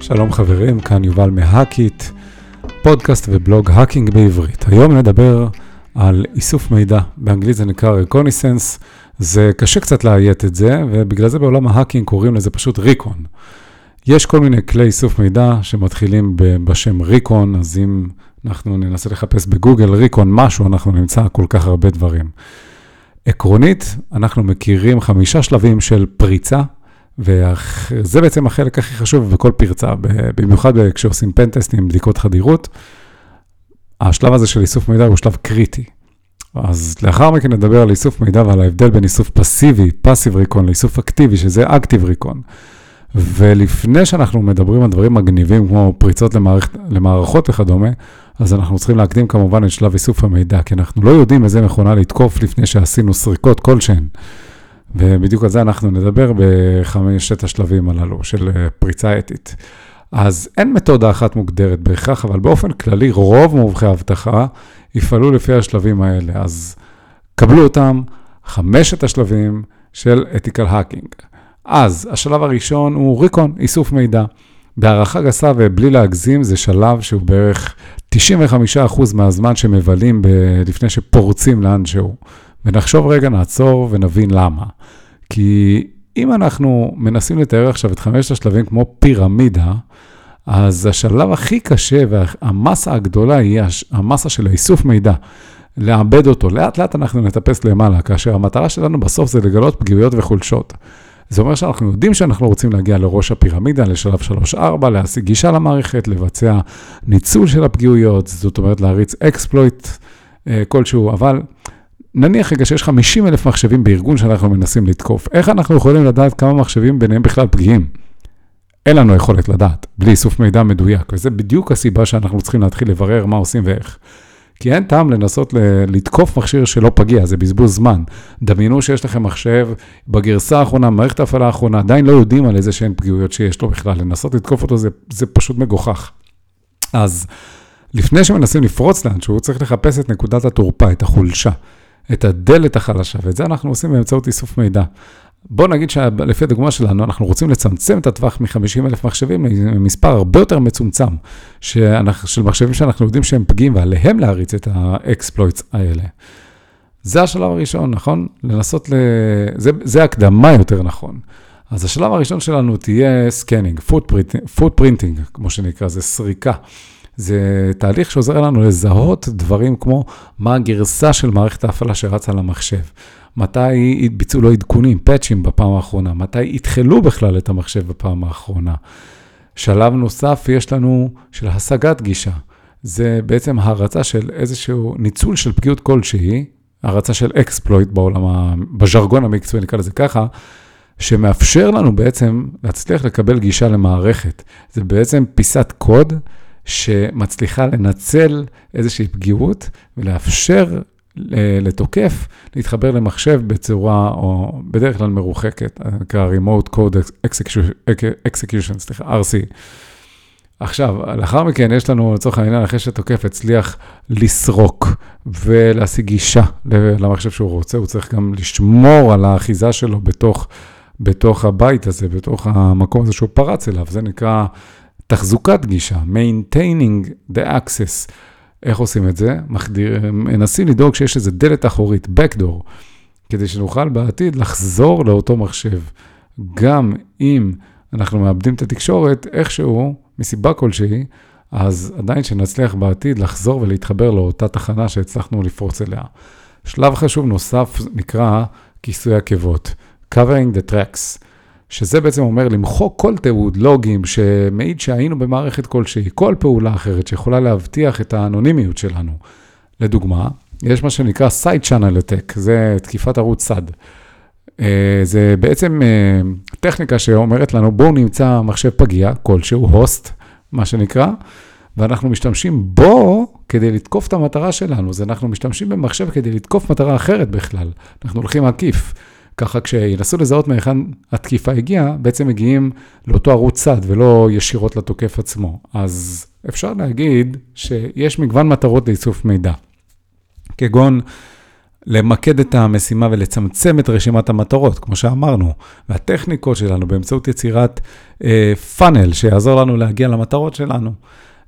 שלום חברים, כאן יובל מ Hackit, פודקאסט ובלוג hacking בעברית. היום נדבר על איסוף מידע, באנגלית זה נקרא reconnaissance, זה קשה קצת לאיית את זה, ובגלל זה בעולם ה hacking קוראים לזה פשוט recon. יש כל מיני כלי איסוף מידע שמתחילים בשם recon, אז אם אנחנו ננסה לחפש בגוגל recon משהו, אנחנו נמצא כל כך הרבה דברים. עקרונית, אנחנו מכירים חמישה שלבים של פריצה, וזה בעצם החלק הכי חשוב בכל פרצה, במיוחד כשעושים פנטסטים, בדיקות חדירות. השלב הזה של איסוף מידע הוא שלב קריטי. אז לאחר מכן נדבר על איסוף מידע ועל ההבדל בין איסוף פסיבי, פאסיב ריקון, לאיסוף אקטיבי, שזה אקטיב ריקון. ולפני שאנחנו מדברים על דברים מגניבים כמו פריצות למערכ... למערכות וכדומה, אז אנחנו צריכים להקדים כמובן את שלב איסוף המידע, כי אנחנו לא יודעים איזה מכונה לתקוף לפני שעשינו סריקות כלשהן. ובדיוק על זה אנחנו נדבר בחמשת השלבים הללו של אה, פריצה אתית. אז אין מתודה אחת מוגדרת בהכרח, אבל באופן כללי רוב מומחי האבטחה יפעלו לפי השלבים האלה. אז קבלו אותם, חמשת השלבים של אתיקל האקינג. אז השלב הראשון הוא ריקון, איסוף מידע. בהערכה גסה ובלי להגזים, זה שלב שהוא בערך 95% מהזמן שמבלים ב- לפני שפורצים לאנשהו. ונחשוב רגע, נעצור ונבין למה. כי אם אנחנו מנסים לתאר עכשיו את חמשת השלבים כמו פירמידה, אז השלב הכי קשה והמסה הגדולה היא המסה של האיסוף מידע. לעבד אותו. לאט לאט אנחנו נטפס למעלה, כאשר המטרה שלנו בסוף זה לגלות פגיעויות וחולשות. זה אומר שאנחנו יודעים שאנחנו רוצים להגיע לראש הפירמידה, לשלב 3-4, להשיג גישה למערכת, לבצע ניצול של הפגיעויות, זאת אומרת להריץ אקספלויט אה, כלשהו, אבל נניח רגע שיש 50 אלף מחשבים בארגון שאנחנו מנסים לתקוף, איך אנחנו יכולים לדעת כמה מחשבים ביניהם בכלל פגיעים? אין לנו יכולת לדעת, בלי איסוף מידע מדויק, וזה בדיוק הסיבה שאנחנו צריכים להתחיל לברר מה עושים ואיך. כי אין טעם לנסות לתקוף מכשיר שלא פגיע, זה בזבוז זמן. דמיינו שיש לכם מחשב בגרסה האחרונה, מערכת ההפעלה האחרונה, עדיין לא יודעים על איזה שהן פגיעויות שיש לו בכלל, לנסות לתקוף אותו זה, זה פשוט מגוחך. אז לפני שמנסים לפרוץ לאנשהו, צריך לחפש את נקודת התורפה, את החולשה, את הדלת החלשה, ואת זה אנחנו עושים באמצעות איסוף מידע. בוא נגיד שלפי הדוגמה שלנו, אנחנו רוצים לצמצם את הטווח מ-50 אלף מחשבים למספר הרבה יותר מצומצם שאנחנו, של מחשבים שאנחנו יודעים שהם פגיעים ועליהם להריץ את ה exploits האלה. זה השלב הראשון, נכון? לנסות ל... זה, זה הקדמה יותר נכון. אז השלב הראשון שלנו תהיה scanning, footprinting, כמו שנקרא, זה סריקה. זה תהליך שעוזר לנו לזהות דברים כמו מה הגרסה של מערכת ההפעלה שרצה למחשב. מתי ביצעו לו עדכונים, פאצ'ים בפעם האחרונה, מתי אתחלו בכלל את המחשב בפעם האחרונה. שלב נוסף יש לנו של השגת גישה. זה בעצם הרצה של איזשהו ניצול של פגיעות כלשהי, הרצה של exploit בעולם, בז'רגון המקצועי נקרא לזה ככה, שמאפשר לנו בעצם להצליח לקבל גישה למערכת. זה בעצם פיסת קוד שמצליחה לנצל איזושהי פגיעות ולאפשר לתוקף, להתחבר למחשב בצורה, או בדרך כלל מרוחקת, נקרא Remote Code Execution, סליחה, RC. עכשיו, לאחר מכן יש לנו, לצורך העניין, אחרי שתוקף הצליח לסרוק ולהשיג גישה למחשב שהוא רוצה, הוא צריך גם לשמור על האחיזה שלו בתוך, בתוך הבית הזה, בתוך המקום הזה שהוא פרץ אליו, זה נקרא תחזוקת גישה, maintaining the access. איך עושים את זה? מחדיר, מנסים לדאוג שיש איזו דלת אחורית, backdoor, כדי שנוכל בעתיד לחזור לאותו מחשב. גם אם אנחנו מאבדים את התקשורת, איכשהו, מסיבה כלשהי, אז עדיין שנצליח בעתיד לחזור ולהתחבר לאותה תחנה שהצלחנו לפרוץ אליה. שלב חשוב נוסף נקרא כיסוי עקבות, covering the tracks. שזה בעצם אומר למחוק כל תיעוד, לוגים, שמעיד שהיינו במערכת כלשהי, כל פעולה אחרת שיכולה להבטיח את האנונימיות שלנו. לדוגמה, יש מה שנקרא Side Channel Attack, זה תקיפת ערוץ צד. אה, זה בעצם אה, טכניקה שאומרת לנו, בואו נמצא מחשב פגיע, כלשהו, הוסט, מה שנקרא, ואנחנו משתמשים בו כדי לתקוף את המטרה שלנו. אז אנחנו משתמשים במחשב כדי לתקוף מטרה אחרת בכלל. אנחנו הולכים עקיף. ככה כשינסו לזהות מהיכן התקיפה הגיעה, בעצם מגיעים לאותו ערוץ צד ולא ישירות לתוקף עצמו. אז אפשר להגיד שיש מגוון מטרות לאיסוף מידע. כגון למקד את המשימה ולצמצם את רשימת המטרות, כמו שאמרנו, והטכניקות שלנו באמצעות יצירת אה, פאנל שיעזור לנו להגיע למטרות שלנו.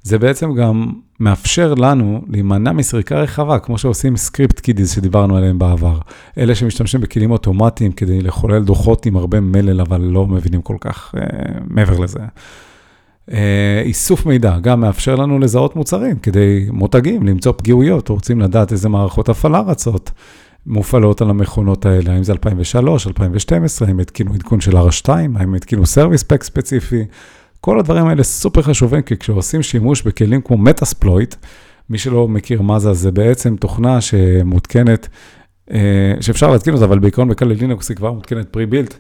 זה בעצם גם מאפשר לנו להימנע מסריקה רחבה, כמו שעושים script kiddies שדיברנו עליהם בעבר. אלה שמשתמשים בכלים אוטומטיים כדי לחולל דוחות עם הרבה מלל, אבל לא מבינים כל כך אה, מעבר לזה. אה, איסוף מידע גם מאפשר לנו לזהות מוצרים כדי מותגים, למצוא פגיעויות, רוצים לדעת איזה מערכות הפעלה רצות מופעלות על המכונות האלה, האם זה 2003, 2012, האם התקינו עדכון של R2, האם התקינו service pack ספציפי. כל הדברים האלה סופר חשובים, כי כשעושים שימוש בכלים כמו Metasploit, מי שלא מכיר מה זה, זה בעצם תוכנה שמותקנת, אה, שאפשר להתקין אותה, אבל בעיקרון ב Kali Linux היא כבר מותקנת pre-built,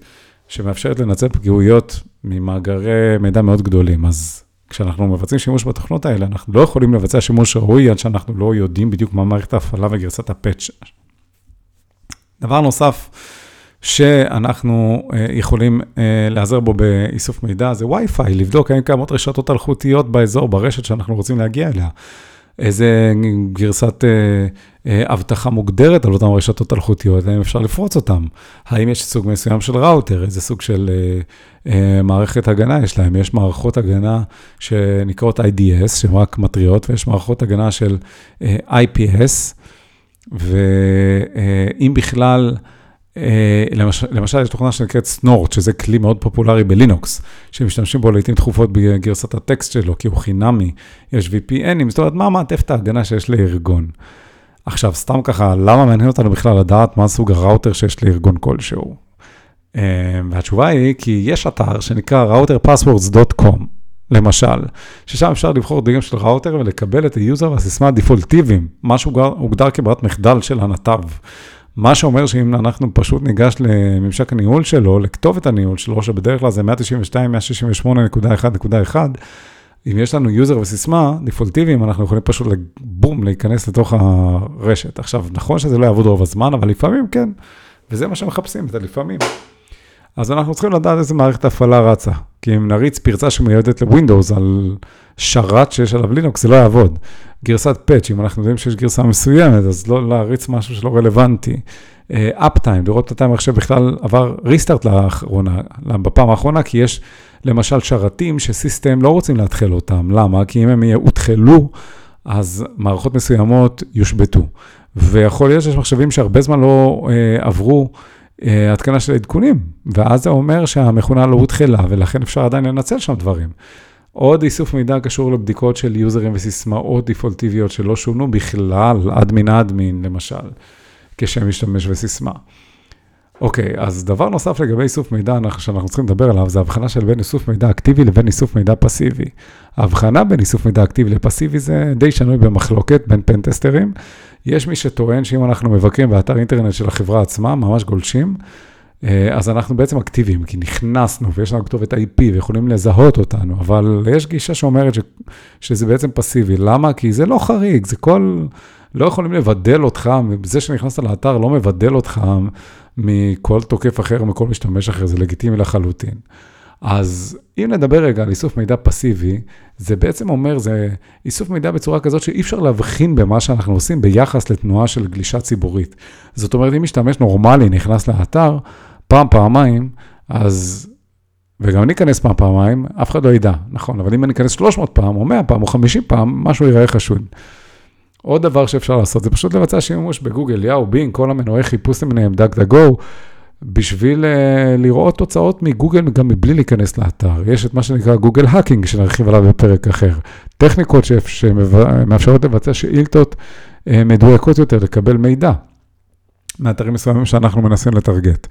שמאפשרת לנצל פגיעויות ממאגרי מידע מאוד גדולים. אז כשאנחנו מבצעים שימוש בתוכנות האלה, אנחנו לא יכולים לבצע שימוש ראוי עד שאנחנו לא יודעים בדיוק מה מערכת ההפעלה וגרסת ה patch. דבר נוסף, שאנחנו אה, יכולים אה, להיעזר בו באיסוף מידע, זה Wi-Fi, לבדוק האם קיימות רשתות אלחוטיות באזור, ברשת שאנחנו רוצים להגיע אליה. איזה גרסת אה, אבטחה מוגדרת על אותן רשתות אלחוטיות, האם אפשר לפרוץ אותן? האם יש סוג מסוים של ראוטר, איזה סוג של מערכת הגנה יש להם? יש מערכות הגנה שנקראות IDS, שהן רק מטריות, ויש מערכות הגנה של IPS, ואם בכלל... אה, למשל, יש תוכנה שנקראת סנורט, שזה כלי מאוד פופולרי בלינוקס, שמשתמשים בו לעיתים תכופות בגרסת הטקסט שלו, כי הוא חינמי, יש VPNים, זאת אומרת, מה מעטפת ההגנה שיש לארגון. עכשיו, סתם ככה, למה מעניין אותנו בכלל לדעת מה סוג הראוטר שיש לארגון כלשהו? אה, והתשובה היא, כי יש אתר שנקרא routerpasswords.com, למשל, ששם אפשר לבחור דגם של ראוטר ולקבל את היוזר והסיסמה הדפולטיביים, מה שהוגדר כברירת מחדל של הנתב. מה שאומר שאם אנחנו פשוט ניגש לממשק הניהול שלו, לכתובת הניהול שלו, שבדרך כלל זה 192.168.1.1, אם יש לנו יוזר וסיסמה דפולטיביים, אנחנו יכולים פשוט בום, להיכנס לתוך הרשת. עכשיו, נכון שזה לא יעבוד רוב הזמן, אבל לפעמים כן, וזה מה שמחפשים, זה לפעמים. אז אנחנו צריכים לדעת איזה מערכת הפעלה רצה, כי אם נריץ פרצה שמיועדת לווינדוס על שרת שיש עליו לינוקס, זה לא יעבוד. גרסת פאץ', אם אנחנו יודעים שיש גרסה מסוימת, אז לא להריץ משהו שלא רלוונטי. אפטיים, uh, לראות מתי המחשב בכלל עבר ריסטארט לאחרונה, בפעם האחרונה, כי יש למשל שרתים שסיסטם לא רוצים להתחיל אותם. למה? כי אם הם יאותחלו, אז מערכות מסוימות יושבתו. ויכול להיות שיש מחשבים שהרבה זמן לא uh, עברו התקנה של עדכונים, ואז זה אומר שהמכונה לא הותחלה, ולכן אפשר עדיין לנצל שם דברים. עוד איסוף מידע קשור לבדיקות של יוזרים וסיסמאות דפולטיביות שלא שונו בכלל, אדמין אדמין למשל, כשם משתמש וסיסמה. אוקיי, אז דבר נוסף לגבי איסוף מידע שאנחנו צריכים לדבר עליו, זה הבחנה של בין איסוף מידע אקטיבי לבין איסוף מידע פסיבי. ההבחנה בין איסוף מידע אקטיבי לפסיבי זה די שנוי במחלוקת בין פנטסטרים. יש מי שטוען שאם אנחנו מבקרים באתר אינטרנט של החברה עצמה, ממש גולשים, אה, אז אנחנו בעצם אקטיביים, כי נכנסנו ויש לנו כתובת IP ויכולים לזהות אותנו, אבל יש גישה שאומרת ש, שזה בעצם פסיבי. למה? כי זה לא חריג, זה כל... לא יכולים לבדל אותך, זה שנכנסת לאתר לא מבדל אותך מכל תוקף אחר, מכל משתמש אחר, זה לגיטימי לחלוטין. אז אם נדבר רגע על איסוף מידע פסיבי, זה בעצם אומר, זה איסוף מידע בצורה כזאת שאי אפשר להבחין במה שאנחנו עושים ביחס לתנועה של גלישה ציבורית. זאת אומרת, אם משתמש נורמלי נכנס לאתר, פעם, פעמיים, אז, וגם אני אכנס פעם, פעמיים, אף אחד לא ידע, נכון, אבל אם אני אכנס 300 פעם, או 100 פעם, או 50 פעם, משהו ייראה חשוד. עוד דבר שאפשר לעשות, זה פשוט לבצע שימוש בגוגל, יאו, Bing, כל המנועי חיפוש למיניהם, DuckDuckGo, בשביל uh, לראות תוצאות מגוגל גם מבלי להיכנס לאתר. יש את מה שנקרא Google hacking, שנרחיב עליו בפרק אחר. טכניקות שמאפשרות לבצע שאילתות uh, מדויקות יותר, לקבל מידע מאתרים מסוימים שאנחנו מנסים לטרגט.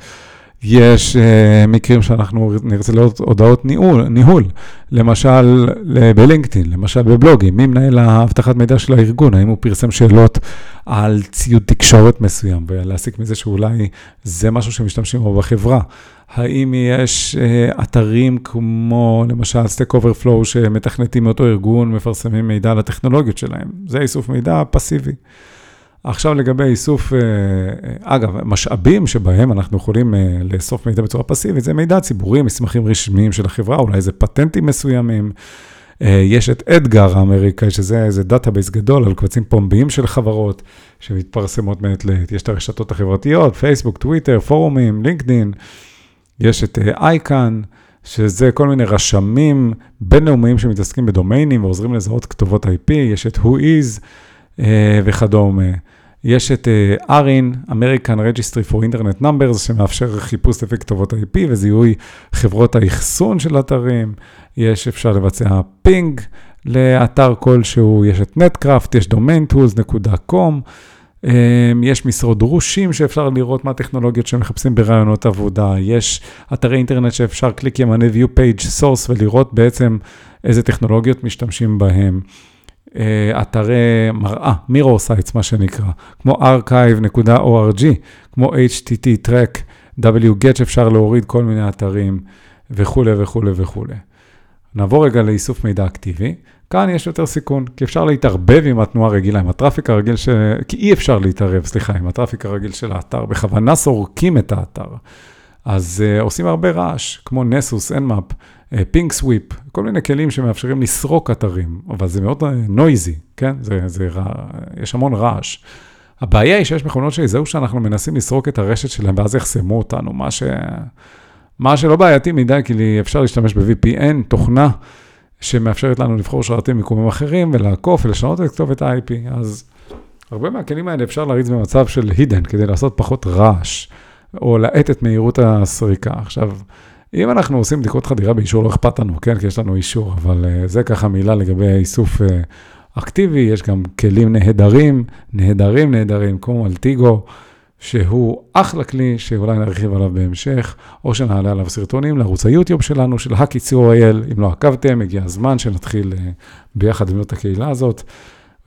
יש uh, מקרים שאנחנו נרצה לראות הודעות ניהול, ניהול, למשל בלינקדאין, למשל בבלוגים, מי מנהל האבטחת מידע של הארגון, האם הוא פרסם שאלות על ציוד תקשורת מסוים, ולהסיק מזה שאולי זה משהו שמשתמשים בו בחברה. האם יש uh, אתרים כמו למשל Stack Overflow שמתכנתים מאותו ארגון, מפרסמים מידע על הטכנולוגיות שלהם, זה איסוף מידע פסיבי. עכשיו לגבי איסוף, אה, אה, אגב, משאבים שבהם אנחנו יכולים אה, לאסוף מידע בצורה פסיבית, זה מידע ציבורי, מסמכים רשמיים של החברה, אולי זה פטנטים מסוימים, יש את EDGAR האמריקאי, שזה איזה database גדול על קבצים פומביים של חברות שמתפרסמות מעת לעת. יש את הרשתות החברתיות, פייסבוק, טוויטר, פורומים, לינקדין. יש את ICANN, שזה כל מיני רשמים בינלאומיים שמתעסקים בדומיינים ועוזרים לזהות כתובות IP. יש את Whois וכדומה. יש את ARIN, uh, American Registry for Internet Numbers, שמאפשר חיפוש לפי כתובות IP וזיהוי חברות האחסון של אתרים. יש, אפשר לבצע ping לאתר כלשהו, יש את Netcraft, יש domaintools.com, um, יש משרות דרושים שאפשר לראות מה הטכנולוגיות שמחפשים בראיונות עבודה, יש אתרי אינטרנט שאפשר קליק ימני view page source ולראות בעצם איזה טכנולוגיות משתמשים בהם. אה, אתרי מראה, mirror sites, מה שנקרא, כמו archive.org, כמו HTTrack, wget שאפשר להוריד כל מיני אתרים וכולי וכולי וכולי. נעבור רגע לאיסוף מידע אקטיבי. כאן יש יותר סיכון, כי אפשר להתערבב עם התנועה הרגילה, עם ה traffic הרגיל, ש... כי אי אפשר להתערב, סליחה, עם ה traffic הרגיל של האתר, בכוונה סורקים את האתר. אז uh, עושים הרבה רעש, כמו נסוס, אנמאפ, פינק סוויפ, כל מיני כלים שמאפשרים לסרוק אתרים, אבל זה מאוד נויזי, אה, כן? זה, זה רע, יש המון רעש. הבעיה היא שיש מכונות שיזהו שאנחנו מנסים לסרוק את הרשת שלהם ואז יחסמו אותנו, מה, ש... מה שלא בעייתי מדי, כי אפשר להשתמש ב-VPN, תוכנה שמאפשרת לנו לבחור שרתים מיקומים אחרים ולעקוף ולשנות את כתובת ה-IP, אז הרבה מהכלים האלה אפשר להריץ במצב של הידן כדי לעשות פחות רעש, או להאט את מהירות הסריקה. עכשיו, אם אנחנו עושים בדיקות חדירה באישור, לא אכפת לנו, כן? כי יש לנו אישור, אבל uh, זה ככה מילה לגבי איסוף uh, אקטיבי, יש גם כלים נהדרים, נהדרים נהדרים, כמו אלטיגו, שהוא אחלה כלי שאולי נרחיב עליו בהמשך, או שנעלה עליו סרטונים לערוץ היוטיוב שלנו, של הקיצור.il, אם לא עקבתם, הגיע הזמן שנתחיל uh, ביחד את הקהילה הזאת.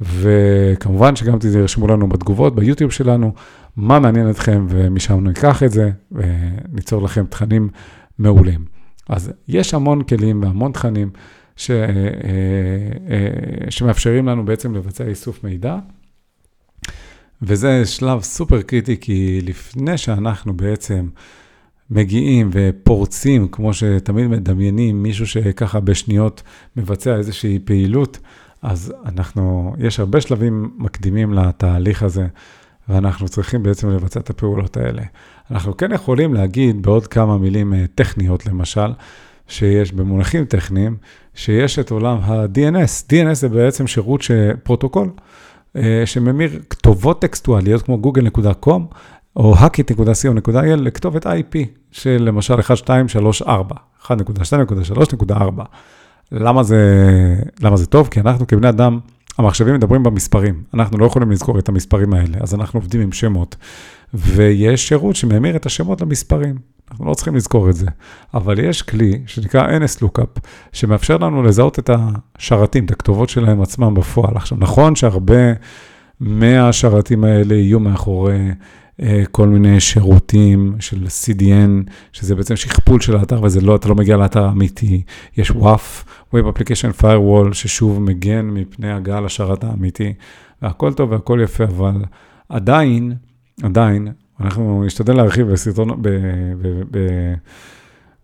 וכמובן שגם תרשמו לנו בתגובות ביוטיוב שלנו, מה מעניין אתכם, ומשם ניקח את זה, וניצור לכם תכנים מעולים. אז יש המון כלים והמון תכנים ש, אה, אה, שמאפשרים לנו בעצם לבצע איסוף מידע, וזה שלב סופר קריטי, כי לפני שאנחנו בעצם מגיעים ופורצים, כמו שתמיד מדמיינים, מישהו שככה בשניות מבצע איזושהי פעילות, אז אנחנו, יש הרבה שלבים מקדימים לתהליך הזה. ואנחנו צריכים בעצם לבצע את הפעולות האלה. אנחנו כן יכולים להגיד בעוד כמה מילים אה, טכניות, למשל, שיש במונחים טכניים, שיש את עולם ה-DNS. DNS זה בעצם שירות שפרוטוקול, אה, שממיר כתובות טקסטואליות כמו google.com או hackit.co.il לכתובת IP של למשל 1234, 1.2.3.4. למה למה זה טוב? כי אנחנו כבני אדם המחשבים מדברים במספרים, אנחנו לא יכולים לזכור את המספרים האלה, אז אנחנו עובדים עם שמות. ויש שירות שממיר את השמות למספרים, אנחנו לא צריכים לזכור את זה. אבל יש כלי שנקרא NS Lookup, שמאפשר לנו לזהות את השרתים, את הכתובות שלהם עצמם בפועל. עכשיו, נכון שהרבה מהשרתים האלה יהיו מאחורי כל מיני שירותים של CDN, שזה בעצם שכפול של האתר, וזה לא, אתה לא מגיע לאתר האמיתי. יש WAF, Web Application Firewall, ששוב מגן מפני הגעה לשרת האמיתי, והכל טוב והכל יפה, אבל עדיין, עדיין, אנחנו נשתדל להרחיב בסרטון,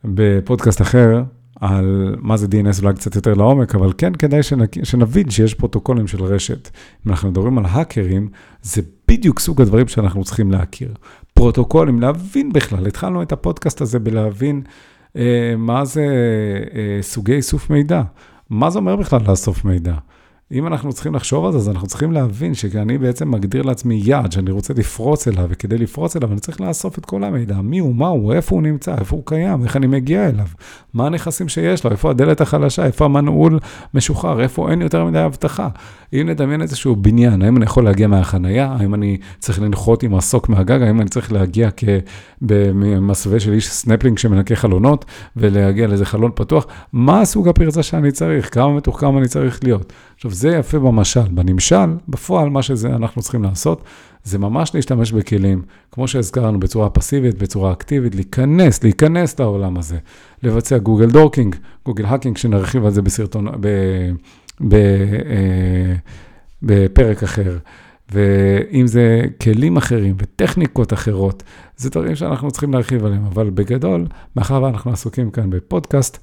בפודקאסט אחר, על מה זה DNS אולי קצת יותר לעומק, אבל כן כדאי שנבין שיש פרוטוקולים של רשת. אם אנחנו מדברים על האקרים, זה בדיוק סוג הדברים שאנחנו צריכים להכיר. פרוטוקולים, להבין בכלל, התחלנו את הפודקאסט הזה בלהבין אה, מה זה אה, סוגי איסוף מידע, מה זה אומר בכלל לאסוף מידע. אם אנחנו צריכים לחשוב על זה, אז אנחנו צריכים להבין שאני בעצם מגדיר לעצמי יעד שאני רוצה לפרוץ אליו, וכדי לפרוץ אליו אני צריך לאסוף את כל המידע, מי הוא, מה הוא, איפה הוא נמצא, איפה הוא קיים, איך אני מגיע אליו, מה הנכסים שיש לו, איפה הדלת החלשה, איפה המנעול משוחרר, איפה אין יותר מדי אבטחה. אם נדמיין איזשהו בניין, האם אני יכול להגיע מהחנייה, האם אני צריך לנחות עם מסוק מהגג, האם אני צריך להגיע במסווה של איש סנפלינג שמנקה חלונות, ולהגיע לאיזה חלון פתוח, מה הסוג הפרצה שאני צריך, כמה מתוחכם אני צריך להיות. עכשיו, זה יפה במשל. בנמשל, בפועל, מה שאנחנו צריכים לעשות, זה ממש להשתמש בכלים, כמו שהזכרנו, בצורה פסיבית, בצורה אקטיבית, להיכנס, להיכנס לעולם הזה, לבצע Google dorking, Google hacking, שנרחיב על זה בסרטון, ב, ב, אה, בפרק אחר. ואם זה כלים אחרים וטכניקות אחרות, זה דברים שאנחנו צריכים להרחיב עליהם, אבל בגדול, מאחר ואנחנו עסוקים כאן בפודקאסט,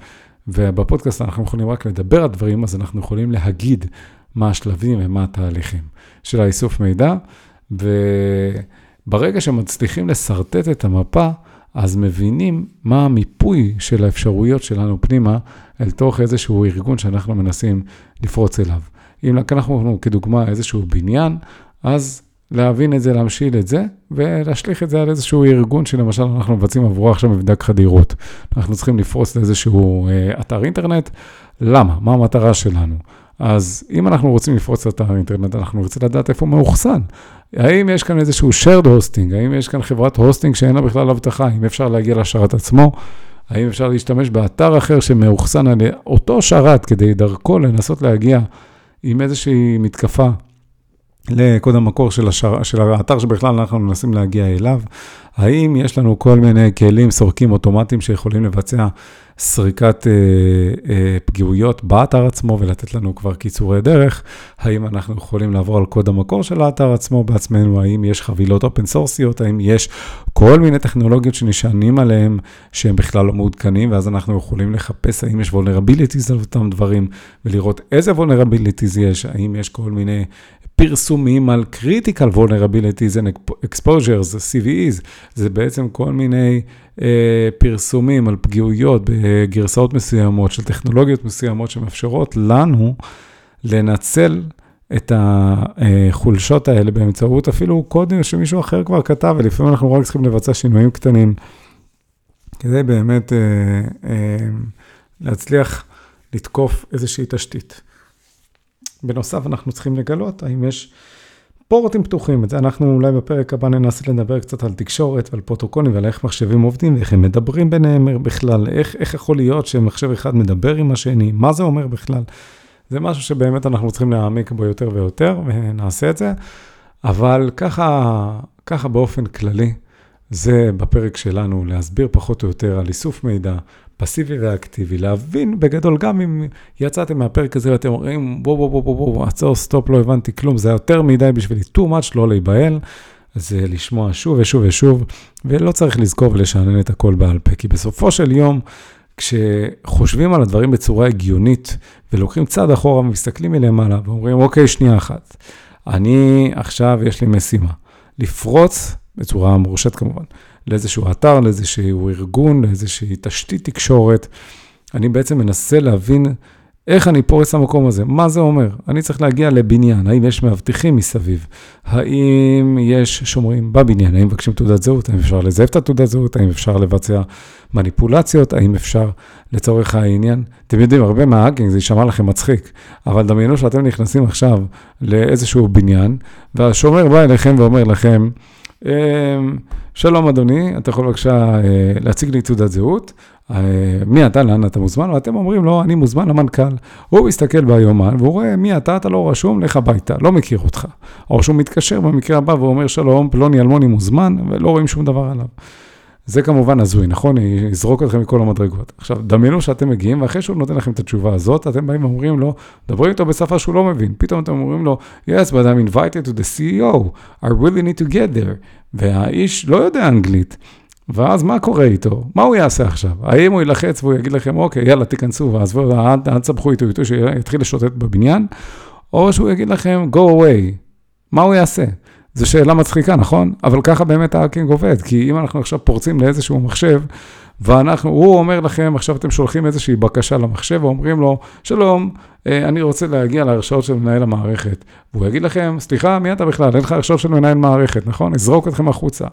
ובפודקאסט אנחנו יכולים רק לדבר על דברים, אז אנחנו יכולים להגיד מה השלבים ומה התהליכים של האיסוף מידע, וברגע שמצליחים לשרטט את המפה, אז מבינים מה המיפוי של האפשרויות שלנו פנימה אל תוך איזשהו ארגון שאנחנו מנסים לפרוץ אליו. אם לקחנו כדוגמה איזשהו בניין, אז להבין את זה, להמשיל את זה, ולהשליך את זה על איזשהו ארגון שלמשל אנחנו מבצעים עבורו עכשיו מבדק חדירות. אנחנו צריכים לפרוס לאיזשהו אה, אתר אינטרנט, למה? מה המטרה שלנו? אז אם אנחנו רוצים לפרוץ אתר אינטרנט, אנחנו רוצים לדעת איפה הוא מאוחסן. האם יש כאן איזשהו shared hosting? האם יש כאן חברת הוסטינג שאין לה בכלל אבטחה? האם אפשר להגיע לשרת עצמו? האם אפשר להשתמש באתר אחר שמאוחסן על אותו שרת כדי דרכו לנסות להגיע עם איזושהי מתקפה לקוד המקור של, השר, של האתר שבכלל אנחנו מנסים להגיע אליו? האם יש לנו כל מיני כלים סורקים אוטומטיים שיכולים לבצע סריקת אה, אה, פגיעויות באתר עצמו ולתת לנו כבר קיצורי דרך? האם אנחנו יכולים לעבור על קוד המקור של האתר עצמו בעצמנו? האם יש חבילות אופן סורסיות? האם יש כל מיני טכנולוגיות שנשענים עליהן שהם בכלל לא מעודכנים, ואז אנחנו יכולים לחפש האם יש vulnerabilities על אותם דברים ולראות איזה vulnerabilities יש, האם יש כל מיני פרסומים על critical vulnerabilities and exposures, CVEs, זה בעצם כל מיני פרסומים על פגיעויות בגרסאות מסוימות של טכנולוגיות מסוימות שמאפשרות לנו לנצל את החולשות האלה באמצעות אפילו קודים שמישהו אחר כבר כתב, ולפעמים אנחנו רק צריכים לבצע שינויים קטנים, כדי באמת אה, אה, להצליח לתקוף איזושהי תשתית. בנוסף, אנחנו צריכים לגלות האם יש פורטים פתוחים. את זה אנחנו אולי בפרק הבא ננסה לדבר קצת על תקשורת ועל פרוטוקולים ועל איך מחשבים עובדים ואיך הם מדברים ביניהם בכלל, איך, איך יכול להיות שמחשב אחד מדבר עם השני, מה זה אומר בכלל. זה משהו שבאמת אנחנו צריכים להעמיק בו יותר ויותר, ונעשה את זה. אבל ככה, ככה באופן כללי, זה בפרק שלנו להסביר פחות או יותר על איסוף מידע, פסיבי ואקטיבי, להבין בגדול, גם אם יצאתם מהפרק הזה ואתם אומרים, בוא, בוא, בוא, בוא, בוא, עצור, סטופ, לא הבנתי כלום, זה יותר מדי בשבילי, too much, לא להיבהל, זה לשמוע שוב ושוב ושוב, ולא צריך לזכור ולשנן את הכל בעל פה, כי בסופו של יום, כשחושבים על הדברים בצורה הגיונית, ולוקחים צעד אחורה ומסתכלים מלמעלה, ואומרים, אוקיי, שנייה אחת, אני עכשיו, יש לי משימה, לפרוץ, בצורה מורשת כמובן, לאיזשהו אתר, לאיזשהו ארגון, לאיזושהי תשתית תקשורת. אני בעצם מנסה להבין איך אני פורס למקום הזה, מה זה אומר? אני צריך להגיע לבניין, האם יש מאבטחים מסביב? האם יש שומרים בבניין? האם מבקשים תעודת זהות? האם אפשר לזייף את התעודת זהות? האם אפשר לבצע מניפולציות? האם אפשר, לצורך העניין, אתם יודעים, הרבה מההאקינג זה יישמע לכם מצחיק, אבל דמיינו שאתם נכנסים עכשיו לאיזשהו בניין, והשומר בא אליכם ואומר לכם, שלום אדוני, אתה יכול בבקשה אה, להציג לי תעודת זהות, אה, מי אתה, לאן אתה מוזמן, ואתם אומרים לו, אני מוזמן למנכ"ל. הוא מסתכל ביומן והוא רואה, מי אתה, אתה לא רשום, לך הביתה, לא מכיר אותך. או שהוא מתקשר במקרה הבא ואומר, שלום, פלוני אלמוני מוזמן, ולא רואים שום דבר עליו. זה כמובן הזוי, נכון? יזרוק אתכם מכל המדרגות. עכשיו, דמיינו שאתם מגיעים, ואחרי שהוא נותן לכם את התשובה הזאת, אתם באים ואומרים לו, דברו איתו בשפה שהוא לא מבין. פתאום אתם אומרים לו, yes, but I'm invited to the CEO, I really need to get there. והאיש לא יודע אנגלית. ואז מה קורה איתו? מה הוא יעשה עכשיו? האם הוא ילחץ והוא יגיד לכם, אוקיי, יאללה, תיכנסו, ואז אל תסבכו איתו איתו, שיתחיל לשוטט בבניין, או שהוא יגיד לכם, go away. מה הוא יעשה? זו שאלה מצחיקה, נכון? אבל ככה באמת האקינג עובד, כי אם אנחנו עכשיו פורצים לאיזשהו מחשב, ואנחנו, הוא אומר לכם, עכשיו אתם שולחים איזושהי בקשה למחשב ואומרים לו, שלום, אה, אני רוצה להגיע להרשאות של מנהל המערכת. והוא יגיד לכם, סליחה, מי אתה בכלל? אין לך הרשאות של מנהל מערכת, נכון? אזרוק אתכם החוצה.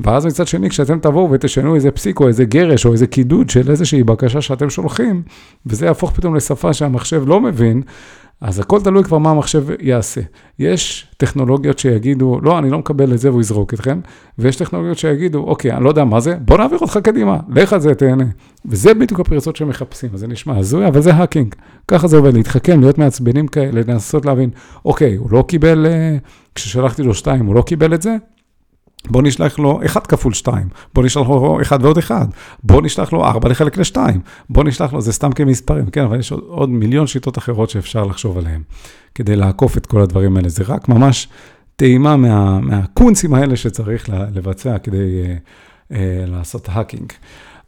ואז מצד שני, כשאתם תבואו ותשנו איזה פסיק או איזה גרש או איזה קידוד של איזושהי בקשה שאתם שולחים, וזה יהפוך פתאום לשפה שהמחשב לא מבין, אז הכל תלוי כבר מה המחשב יעשה. יש טכנולוגיות שיגידו, לא, אני לא מקבל את זה והוא יזרוק אתכם, ויש טכנולוגיות שיגידו, אוקיי, אני לא יודע מה זה, בוא נעביר אותך קדימה, לך על זה, תהנה. וזה בדיוק הפרצות שמחפשים, זה נשמע הזוי, אבל זה האקינג. ככה זה עובד, להתחכם, להיות מעצבנים כאלה, לנסות להבין, אוקיי, הוא לא קיבל, אה, כששלחתי לו שתיים, הוא לא קיבל את זה, בוא נשלח לו 1 כפול 2, בוא נשלח לו 1 ועוד 1, בוא נשלח לו 4 לחלק ל-2, בוא נשלח לו, זה סתם כמספרים, כן, אבל יש עוד, עוד מיליון שיטות אחרות שאפשר לחשוב עליהן, כדי לעקוף את כל הדברים האלה. זה רק ממש טעימה מה, מהקונצים האלה שצריך לבצע כדי אה, אה, לעשות hacking.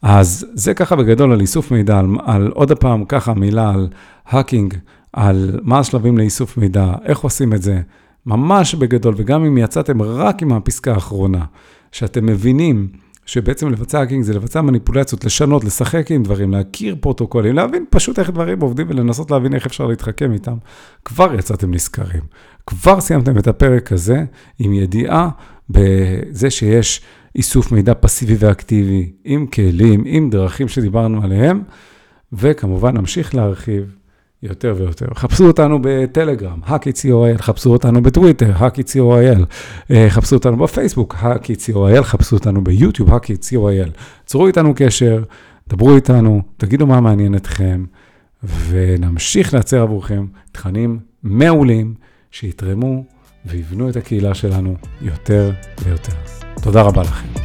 אז זה ככה בגדול על איסוף מידע, על, על עוד פעם ככה מילה על hacking, על מה השלבים לאיסוף מידע, איך עושים את זה, ממש בגדול, וגם אם יצאתם רק עם הפסקה האחרונה, שאתם מבינים שבעצם לבצע hacking זה לבצע מניפולציות, לשנות, לשחק עם דברים, להכיר פרוטוקולים, להבין פשוט איך דברים עובדים ולנסות להבין איך אפשר להתחכם איתם, כבר יצאתם נשכרים. כבר סיימתם את הפרק הזה עם ידיעה בזה שיש איסוף מידע פסיבי ואקטיבי, עם כלים, עם דרכים שדיברנו עליהם, וכמובן נמשיך להרחיב יותר ויותר. חפשו אותנו בטלגרם, האקי.co.il, חפשו אותנו בטוויטר, האקי.co.il, אה, חפשו אותנו בפייסבוק, האקי.co.il, חפשו אותנו ביוטיוב, האקי.co.il. צרו איתנו קשר, דברו איתנו, תגידו מה מעניין אתכם, ונמשיך לייצר עבורכם תכנים מעולים שיתרמו ויבנו את הקהילה שלנו יותר ויותר. תודה רבה לכם.